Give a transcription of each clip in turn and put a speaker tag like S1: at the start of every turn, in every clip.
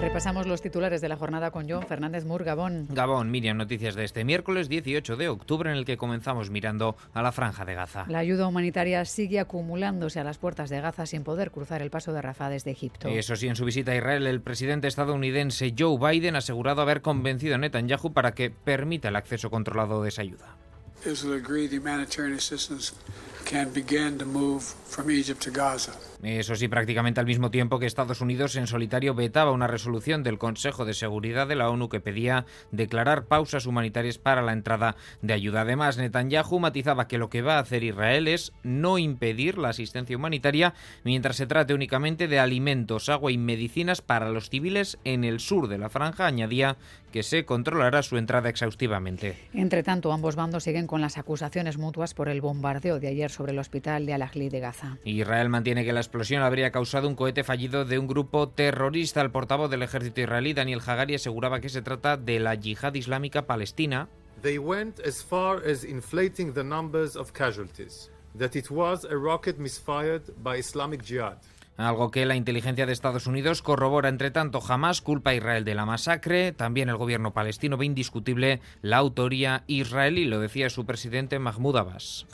S1: Repasamos los titulares de la jornada con John Fernández Mur, Gabón.
S2: Gabón, Miriam, noticias de este miércoles 18 de octubre en el que comenzamos mirando a la franja de Gaza.
S1: La ayuda humanitaria sigue acumulándose a las puertas de Gaza sin poder cruzar el paso de Rafah desde Egipto.
S2: Eso sí, en su visita a Israel, el presidente estadounidense Joe Biden ha asegurado haber convencido a Netanyahu para que permita el acceso controlado de esa ayuda. Eso sí, prácticamente al mismo tiempo que Estados Unidos en solitario vetaba una resolución del Consejo de Seguridad de la ONU que pedía declarar pausas humanitarias para la entrada de ayuda. Además, Netanyahu matizaba que lo que va a hacer Israel es no impedir la asistencia humanitaria mientras se trate únicamente de alimentos, agua y medicinas para los civiles en el sur de la franja. Añadía que se controlará su entrada exhaustivamente.
S1: Entre tanto, ambos bandos siguen con las acusaciones mutuas por el bombardeo de ayer sobre el hospital de Al-Ahli de Gaza.
S2: Israel mantiene que la explosión habría causado un cohete fallido de un grupo terrorista. El portavoz del ejército israelí, Daniel Hagari, aseguraba que se trata de la yihad islámica palestina.
S3: They went as far as inflating the numbers of casualties, that it was a rocket misfired by Islamic Jihad.
S2: Algo que la inteligencia de Estados Unidos corrobora. Entre tanto, jamás culpa a Israel de la masacre. También el gobierno palestino ve indiscutible la autoría israelí, lo decía su presidente Mahmoud Abbas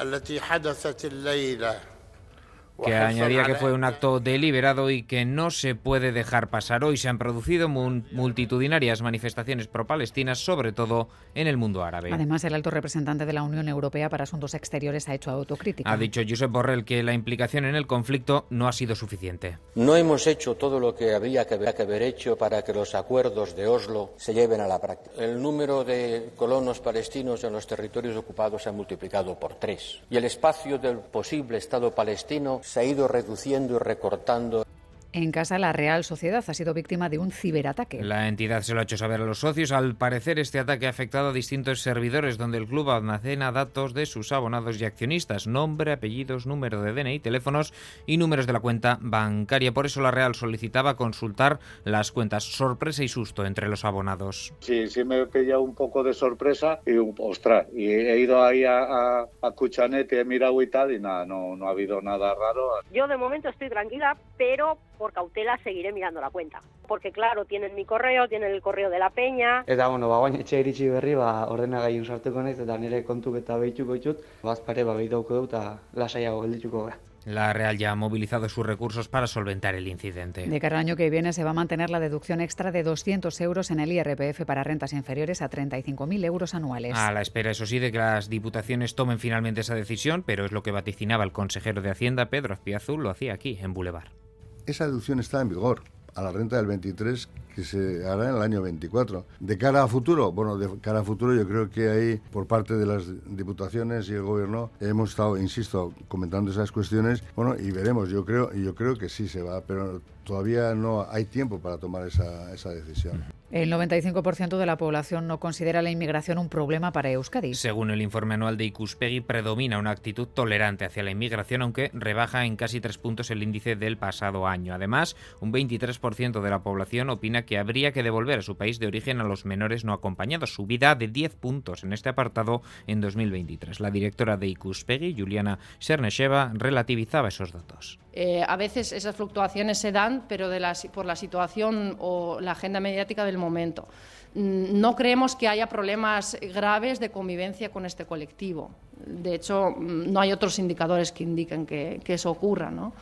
S2: que añadía que fue un acto deliberado y que no se puede dejar pasar. Hoy se han producido multitudinarias manifestaciones pro-palestinas, sobre todo en el mundo árabe.
S1: Además, el alto representante de la Unión Europea para Asuntos Exteriores ha hecho autocrítica.
S2: Ha dicho Josep Borrell que la implicación en el conflicto no ha sido suficiente.
S4: No hemos hecho todo lo que habría que haber hecho para que los acuerdos de Oslo se lleven a la práctica. El número de colonos palestinos en los territorios ocupados se ha multiplicado por tres y el espacio del posible Estado palestino se ha ido reduciendo y recortando.
S1: En casa, la Real Sociedad ha sido víctima de un ciberataque.
S2: La entidad se lo ha hecho saber a los socios. Al parecer, este ataque ha afectado a distintos servidores donde el club almacena datos de sus abonados y accionistas, nombre, apellidos, número de DNI, teléfonos y números de la cuenta bancaria. Por eso la Real solicitaba consultar las cuentas. Sorpresa y susto entre los abonados.
S5: Sí, sí me he pillado un poco de sorpresa y, ostras, y he ido ahí a, a, a Cuchanet y he mirado y tal y nada, no, no ha habido nada raro.
S6: Yo de momento estoy tranquila, pero por cautela seguiré mirando la cuenta. Porque claro, tienen mi correo, tienen el correo de la peña.
S7: Eta bueno, ba bain etxe iritsi berri, ba ordenagailu sartuko naiz eta nire kontu eta behituko ditut, bazpare ba behituko dut eta lasaiago geldituko gara.
S2: La Real ya ha movilizado sus recursos para solventar el incidente.
S1: De cara al año que viene se va a mantener la deducción extra de 200 euros en el IRPF para rentas inferiores a 35.000 euros anuales.
S2: A la espera, eso sí, de que las diputaciones tomen finalmente esa decisión, pero es lo que vaticinaba el consejero de Hacienda, Pedro Azpiazu, lo hacía aquí, en Boulevard
S8: esa deducción está en vigor a la renta del 23 que se hará en el año 24. De cara a futuro, bueno, de cara a futuro yo creo que ahí por parte de las diputaciones y el gobierno hemos estado, insisto, comentando esas cuestiones, bueno, y veremos, yo creo, yo creo que sí se va, pero todavía no hay tiempo para tomar esa, esa decisión.
S1: El 95% de la población no considera la inmigración un problema para Euskadi.
S2: Según el informe anual de Icuspegui, predomina una actitud tolerante hacia la inmigración, aunque rebaja en casi tres puntos el índice del pasado año. Además, un 23% de la población opina que habría que devolver a su país de origen a los menores no acompañados, subida de 10 puntos en este apartado en 2023. La directora de Icuspegui, Juliana Sernesheva, relativizaba esos datos.
S9: Eh, a veces esas fluctuaciones se dan, pero por la situación o la agenda mediática del momento. Mm, no creemos que haya problemas graves de convivencia con este colectivo. De hecho, mm, no hay otros indicadores que indiquen que, eso ocurra. ¿no?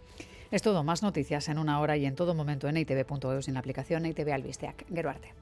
S1: Es todo, más noticias en una hora y en todo momento en itv.eus en la aplicación ITV Albisteac. Geruarte.